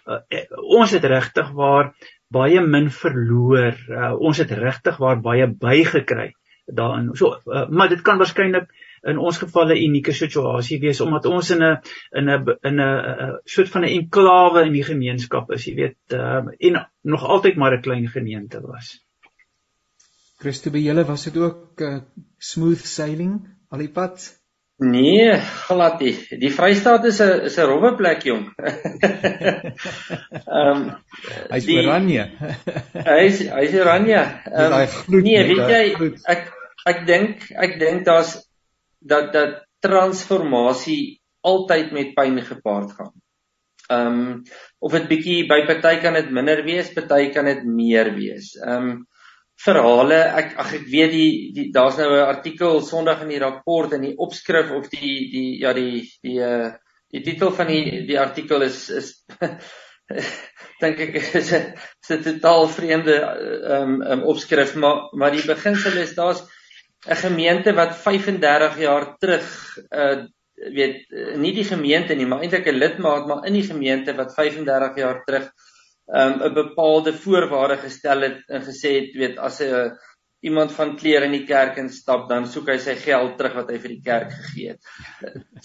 uh, uh, ons het regtig waar baie min verloor. Uh, ons het regtig waar baie bygekry daarin. So uh, maar dit kan waarskynlik in ons geval 'n unieke situasie wees omdat ons in 'n in 'n in 'n soort van 'n enklawe in die gemeenskap is, jy weet, uh, en nog altyd maar 'n klein gemeente was. Christo by julle was dit ook uh, smooth sailing al die pad? Nee, glad nie. Die Vrystaat is 'n is 'n rowwe plek jong. *laughs* Ehm um, hy's oranje. *laughs* hy's hy's oranje. Um, nee, weet jy ek ek dink ek dink daar's dat dat transformasie altyd met pyn gepaard gaan. Ehm um, of dit bietjie by party kan dit minder wees, party kan dit meer wees. Ehm um, verhale, ek ag ek weet die, die daar's nou 'n artikel Sondag in die rapport in die opskrif of die die ja die die uh die titel van die die artikel is is *laughs* dink ek is 'n is 'n totaal vreemde ehm um, um, opskrif maar maar die beginsel is daar's 'n gemeente wat 35 jaar terug uh weet nie die gemeente nie, maar eintlik 'n lidmaat maar in die gemeente wat 35 jaar terug um 'n bepaalde voorwaarde gestel het en gesê het weet as 'n uh, iemand van klere in die kerk instap dan soek hy sy geld terug wat hy vir die kerk gegee het.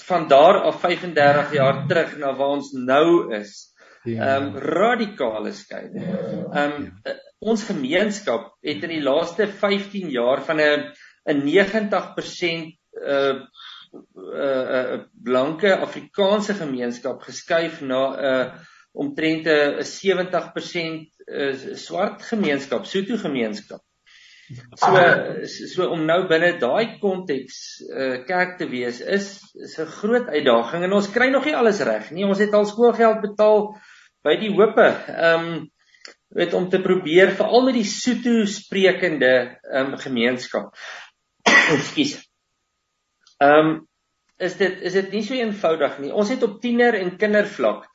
Van daar af 35 jaar terug na waar ons nou is. Ja. Um radikale skeiding. Um ja. ons gemeenskap het in die laaste 15 jaar van 'n 'n 90% uh uh blanke Afrikaanse gemeenskap geskuif na 'n uh, omtrent 'n 70% uh, swart gemeenskap, Sotho gemeenskap. So so om nou binne daai konteks uh kerk te wees is is 'n groot uitdaging en ons kry nog nie alles reg nie. Ons het al skoolgeld betaal by die hope. Um weet om te probeer veral met die Sotho sprekende um gemeenskap. Ekskuus. Ehm um, is dit is dit nie so eenvoudig nie. Ons het op tiener en kindervlak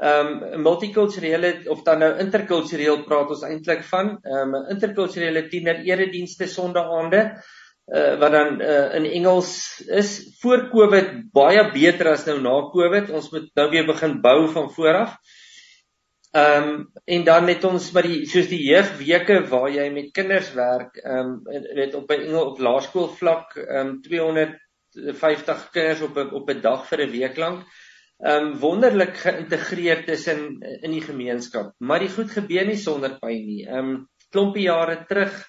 ehm um, multikulturele of dan nou interkultureel praat ons eintlik van ehm um, interkulturele tiener eredienste sonnaande uh, wat dan uh, in Engels is voor Covid baie beter as nou na Covid. Ons moet nou weer begin bou van voor af. Ehm um, en dan het ons by die soos die jeugweke waar jy met kinders werk, ehm um, weet op by Engel op laerskool vlak ehm um, 250 kinders op op 'n dag vir 'n week lank. Ehm um, wonderlik geïntegreer tussen in die gemeenskap. Maar die goed gebeur nie sonder pyn nie. Ehm um, klompie jare terug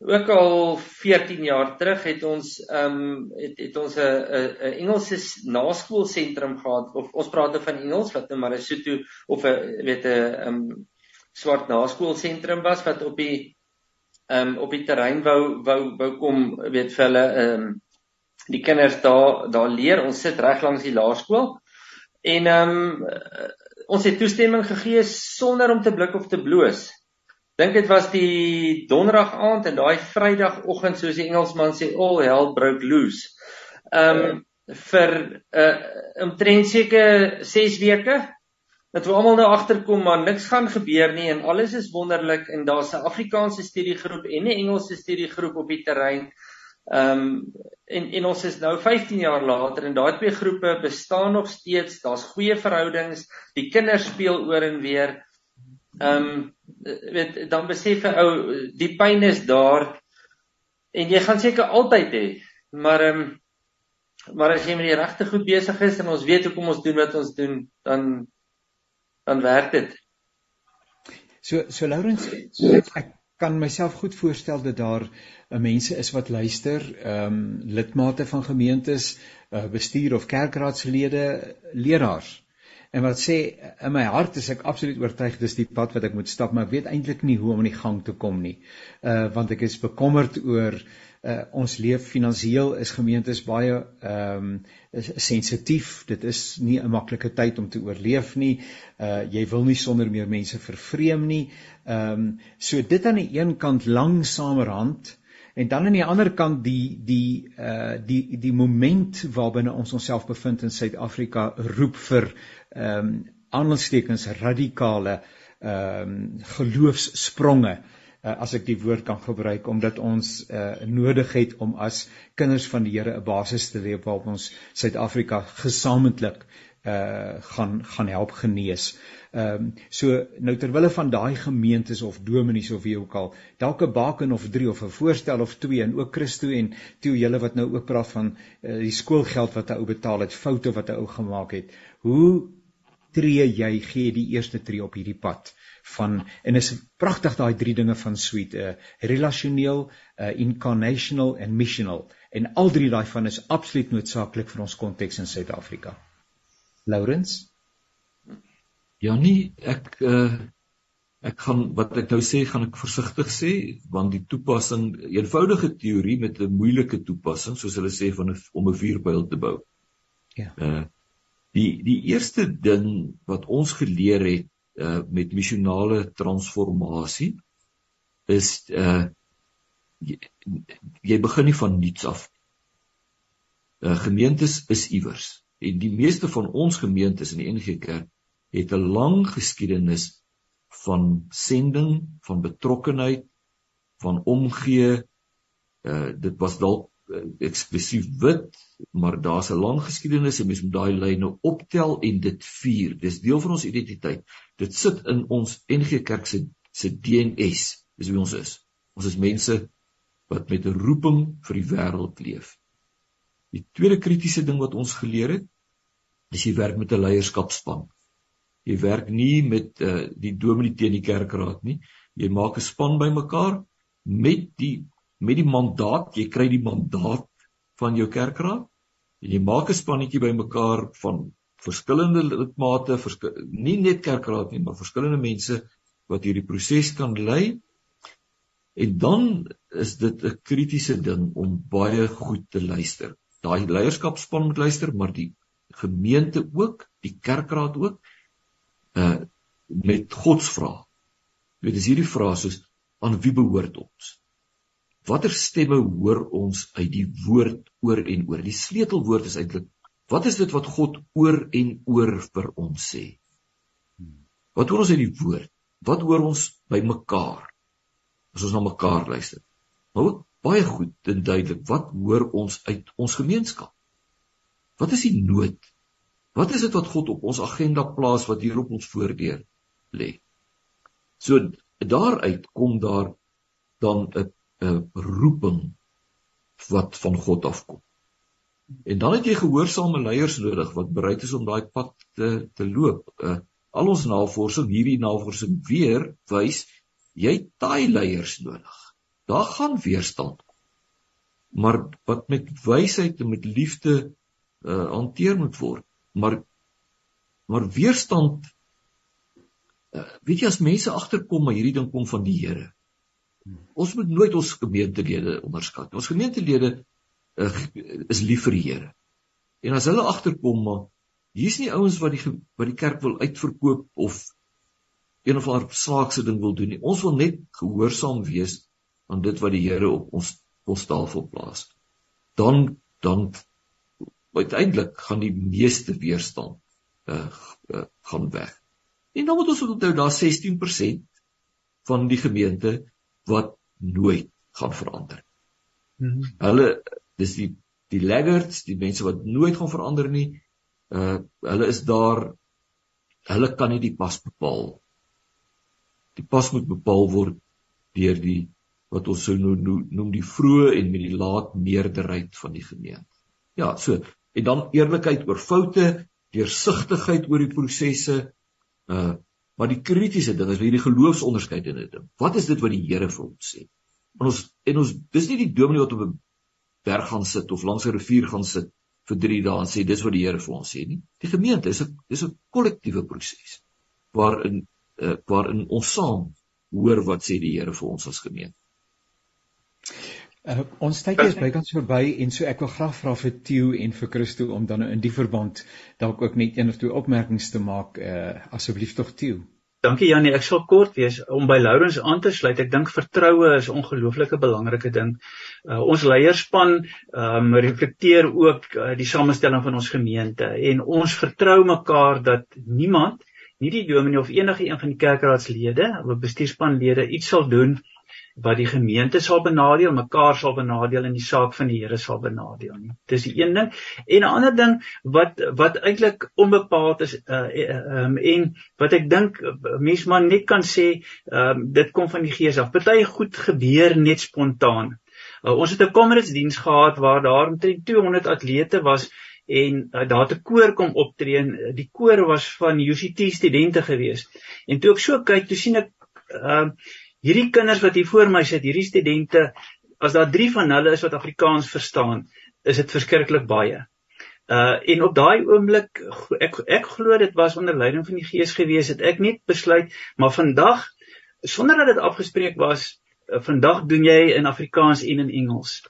ook al 14 jaar terug het ons ehm um, het, het ons 'n 'n Engelse naskoolsentrum gehad. Of ons praat nou van Engels wat nou maar 'n Sotho of 'n weet 'n ehm um, swart naskoolsentrum was wat op die ehm um, op die terrein wou wou wou kom weet vir hulle ehm um, die kinders daar daar leer. Ons sit reg langs die laerskool. En ehm um, ons het toestemming gegee sonder om te blik of te bloos dink dit was die donderdag aand en daai vrydagoggend soos die Engelsman sê all hell broke loose. Um vir 'n uh, omtrent seker 6 weke dat we almal nou agterkom maar niks gaan gebeur nie en alles is wonderlik en daar's 'n Afrikaanse studiegroep en 'n Engelse studiegroep op die terrein Ehm um, en en ons is nou 15 jaar later en daai twee groepe bestaan nog steeds. Daar's goeie verhoudings. Die kinders speel oor en weer. Ehm um, weet dan besef 'n ou die pyn is daar en jy gaan seker altyd hê. Maar ehm um, maar as jy met die regte goed besig is en ons weet hoekom ons doen wat ons doen, dan dan werk dit. So so Laurens, ek, ek kan myself goed voorstel dat daar uh, mense is wat luister, ehm um, lidmate van gemeentes, uh, bestuur of kerkraadslede, leraars. En wat sê in my hart is ek absoluut oortuig dis die pad wat ek moet stap, maar ek weet eintlik nie hoe om in die gang te kom nie. Uh want ek is bekommerd oor uh ons leef finansiëel is gemeentes baie ehm um, sensitief. Dit is nie 'n maklike tyd om te oorleef nie. Uh jy wil nie sonder meer mense vervreem nie. Ehm um, so dit aan die een kant langsamerhand en dan aan die ander kant die die uh die die moment waarbinne ons onsself bevind in Suid-Afrika roep vir ehm um, aanstekens radikale ehm um, geloofsspronge uh, as ek die woord kan gebruik omdat ons uh, nodig het om as kinders van die Here 'n basis te hê waarop ons Suid-Afrika gesamentlik uh gaan gaan help genees. Ehm um, so nou terwille van daai gemeentes of dominees of wie ook al, dalk 'n baken of 3 of 'n voorstel of 2 en ook Christo en toe julle wat nou ook praat van uh, die skoolgeld wat 'n ou betaal het, foute wat 'n ou gemaak het. Hoe tree jy gee die eerste tree op hierdie pad? van en is pragtig daai drie dinge van sweet uh relationeel, uh incarnational en missional en al drie daai van is absoluut noodsaaklik vir ons konteks in Suid-Afrika. Laurens? Ja nee, ek uh ek gaan wat ek nou sê gaan ek versigtig sê want die toepassing eenvoudige teorie met 'n moeilike toepassing soos hulle sê van 'n om 'n vuurpyl te bou. Ja. Uh die die eerste ding wat ons geleer het uh met missionale transformasie is uh jy, jy begin nie van niets af. Uh gemeentes is iewers en die meeste van ons gemeentes in die NG Kerk het 'n lang geskiedenis van sending, van betrokkenheid, van omgee. Uh dit was dalk eksklusief wit, maar daar's 'n lang geskiedenis en mens moet daai lyne optel en dit vier. Dis deel van ons identiteit. Dit sit in ons NG Kerk se se DNS. Dis wie ons is. Ons is mense wat met 'n roeping vir die wêreld leef. Die tweede kritiese ding wat ons geleer het, is jy werk met 'n leierskapspan. Jy werk nie met uh, die dominee teen die kerkraad nie. Jy maak 'n span bymekaar met die met die mandaat, jy kry die mandaat van jou kerkraad en jy maak 'n spannetjie bymekaar van verskillende lidmate, verskil, nie net kerkraad nie, maar verskillende mense wat hierdie proses kan lei. En dan is dit 'n kritiese ding om baie goed te luister. Daai leierskapspan moet luister, maar die gemeente ook, die kerkraad ook uh met God se vrae. Dit is hierdie vrae soos aan wie behoort ons? Watter stemme hoor ons uit die woord oor en oor? Die sleutelwoord is eintlik wat is dit wat God oor en oor vir ons sê? Wat hoor ons uit die woord? Wat hoor ons by mekaar? As ons na mekaar luister. Maar ook baie goed en duidelik, wat hoor ons uit ons gemeenskap? Wat is die nood? Wat is dit wat God op ons agenda plaas wat hier op ons voordeur lê? So daaruit kom daar dan 'n 'n roeping wat van God afkom. En dan het jy gehoorsame leiers nodig wat bereid is om daai pad te te loop. Uh, al ons navorsing, hierdie navorsing weer wys jy taai leiers nodig. Daar gaan weerstand kom. Maar wat met wysheid en met liefde uh hanteer moet word. Maar maar weerstand uh, weet jy as mense agterkom maar hierdie ding kom van die Here. Ons moet nooit ons gemeentelede onderskat. Ons gemeentelede uh, is lief vir die Here. En as hulle agterkom maar hier's nie ouens wat die wat die kerk wil uitverkoop of een of ander saakse ding wil doen nie. Ons wil net gehoorsaam wees aan dit wat die Here op ons ons tafel plaas. Dan dan uiteindelik gaan die meeste weerstand uh, uh gaan weg. En dan moet ons onthou daar 16% van die gemeente wat nooit gaan verander. Hmm. Hulle dis die die laggards, die mense wat nooit gaan verander nie. Uh hulle is daar hulle kan nie die pas bepaal. Die pas moet bepaal word deur die wat ons sou noem, noem die vroeë en met die laat meerderheid van die gemeente. Ja, so en dan eerlikheid oor foute, deursigtigheid oor die prosesse. Uh maar die kritiese ding is wie die geloofsonderskeidende ding. Wat is dit wat die Here vir ons sê? En ons en ons dis nie die dominee wat op 'n berg gaan sit of langs 'n rivier gaan sit vir 3 dae en sê dis wat die Here vir ons sê nie. Die gemeente is 'n dis 'n kollektiewe proses waarin uh, waarin ons saam hoor wat sê die Here vir ons as gemeente. Uh, ons tyd is bykans verby en so ek wil graag vra vir Theo en vir Christo om dan in die verband dalk ook net een of twee opmerkings te maak uh asseblief tog Theo. Dankie Janie, ek sal kort wees om by Lourens aan te sluit. Ek dink vertroue is 'n ongelooflike belangrike ding. Uh, ons leierspan um, reflekteer ook uh, die samestelling van ons gemeente en ons vertrou mekaar dat niemand, nie die dominee of enige een van die kerkraadslede of bestuurspanlede iets sal doen wat die gemeente sal benadeel, mekaar sal benadeel en die saak van die Here sal benadeel nie. Dis die een ding. En 'n ander ding wat wat eintlik onbepaald is uh, um, en wat ek dink mense maar net kan sê, um, dit kom van die Gees af. Party goed gebeur net spontaan. Uh, ons het 'n kommerdiens gehad waar daar omtrent 200 atlete was en uh, daar het 'n koor kom optree en die koor was van UCT studente gewees. En toe ek so kyk, toe sien ek ehm uh, hierdie kinders wat hier voor my sit, hierdie studente, as daar 3 van hulle is wat Afrikaans verstaan, is dit verskriklik baie. Uh en op daai oomblik ek ek glo dit was onder leiding van die Gees gewees het ek net besluit maar vandag sonder dat dit afgespreek was uh, vandag doen jy in Afrikaans en in Engels.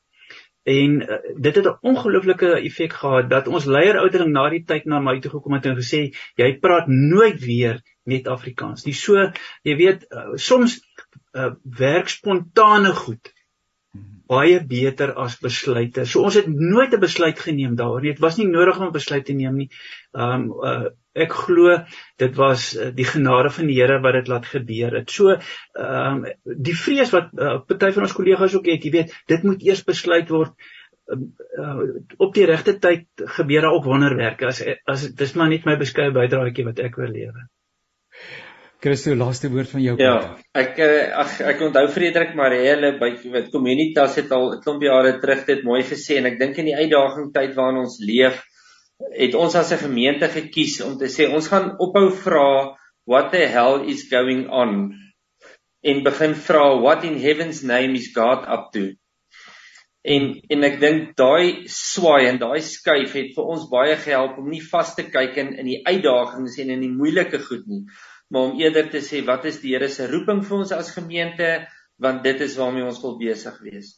En uh, dit het 'n ongelooflike effek gehad dat ons leier ouderling na die tyd na my toe gekom het en gesê jy praat nooit weer net Afrikaans. Nie so jy weet uh, soms uh, werk spontane goed baie beter as besluite. So ons het nooit 'n besluit geneem daaroor nie. Dit was nie nodig om 'n besluit te neem nie. Um uh, ek glo dit was uh, die genade van die Here wat dit laat gebeur het. So um die vrees wat uh, party van ons kollegas ook het, jy weet, dit moet eers besluit word uh, op die regte tyd gebeur daar ook wonderwerke. As as dis maar net my beskeie bydraetjie wat ek wil lewe. Christo, laaste woord van jou ja, kant. Ja, ek eh, ag ek onthou Frederik Marielle by wat Communitas het al 'n klomp jare terug dit mooi gesê en ek dink in die uitdaging tyd waarin ons leef, het ons as 'n gemeente gekies om te sê ons gaan ophou vra what the hell is going on en begin vra what in heaven's name is God up to. En en ek dink daai swaai en daai skuif het vir ons baie gehelp om nie vas te kyk in in die uitdagings en in die moeilike goed nie, maar om eerder te sê wat is die Here se roeping vir ons as gemeente want dit is waarmee ons wil besig wees.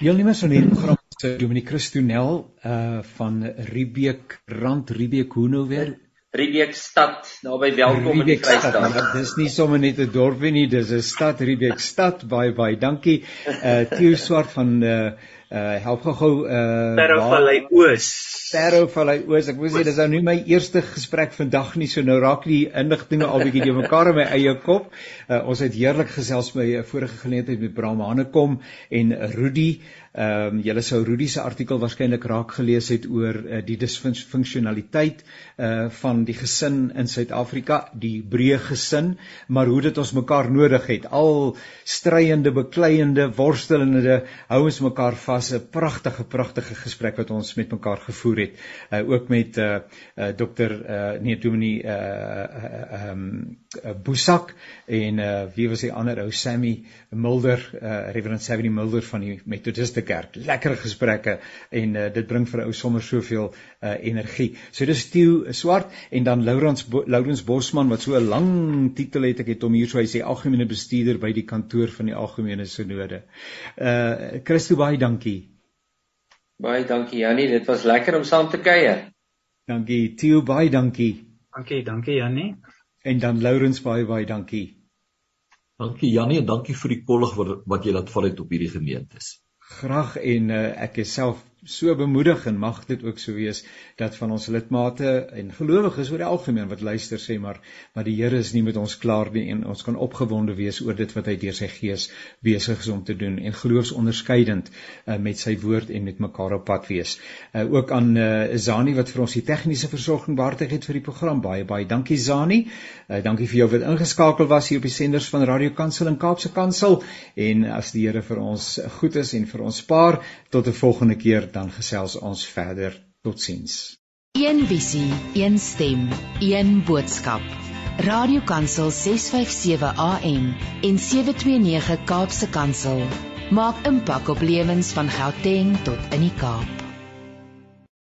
Deelnemers van hierdie program se Dominique Christonel uh van Riebeek Rand Riebeek hoe nou weer Riebeek stad naby welkom in die Vrystaat. Dis nie sommer net 'n dorpie nie, dis 'n stad Riebeek stad. Baie baie dankie. Uh Theo Swart van uh uh help gou-gou uh Parow Vallei Oos. Parow Vallei Oos. Ek wou sê dis nou nie my eerste gesprek vandag nie, so nou raak die inligtinge al bietjie die mekaar in my eie kop. Uh ons het heerlik gesels by 'n vorige geleentheid met Bram Hanekom en Rudy. Ehm um, julle sou Rudy se artikel waarskynlik raak gelees het oor uh, die disfunksionaliteit uh van die gesin in Suid-Afrika, die breë gesin, maar hoe dit ons mekaar nodig het. Al stryende, bekleiende, worstelende, hou ons mekaar vas was 'n pragtige pragtige gesprek wat ons met mekaar gevoer het. Uh ook met uh, uh dokter uh nee Dominee uh ehm uh, um, uh, Boesak en uh wie was die ander ou Sammy Mulder uh Reverend Sammy Mulder van die Methodiste Kerk. Lekker gesprekke en uh dit bring vir ou sommer soveel uh energie. So dis Theo Swart en dan Laurens Bo Laurens Bosman wat so 'n lang titel het ek het hom hier so hy sê algemene bestuurder by die kantoor van die algemene sinode. Uh Christo baie dankie Baie dankie Jannie, dit was lekker om saam te kuier. Dankie Theo, baie dankie. Dankie, dankie Jannie. En dan Lourens baie baie dankie. Dankie Jannie en dankie vir die kollig wat, wat jy laat val het op hierdie gemeentes. Graag en uh, ek is self so bemoedig en mag dit ook so wees dat van ons lidmate en gelowiges oor die algemeen wat luister sê maar maar die Here is nie met ons klaar nie en ons kan opgewonde wees oor dit wat hy deur sy gees besig is om te doen en geloofsonderskeidend uh, met sy woord en met mekaar op pad wees. Uh, ook aan uh, Zani wat vir ons die tegniese versorging behartig het vir die program baie baie dankie Zani. Uh, dankie vir jou wat ingeskakel was hier op die senders van Radio Kansel en Kaapse Kansel en as die Here vir ons goed is en vir ons spaar tot 'n volgende keer dan gesels ons verder. Totsiens. Een visie, een stem, een boodskap. Radiokansel 657 AM en 729 Kaapse Kansel maak impak op lewens van Gauteng tot in die Kaap.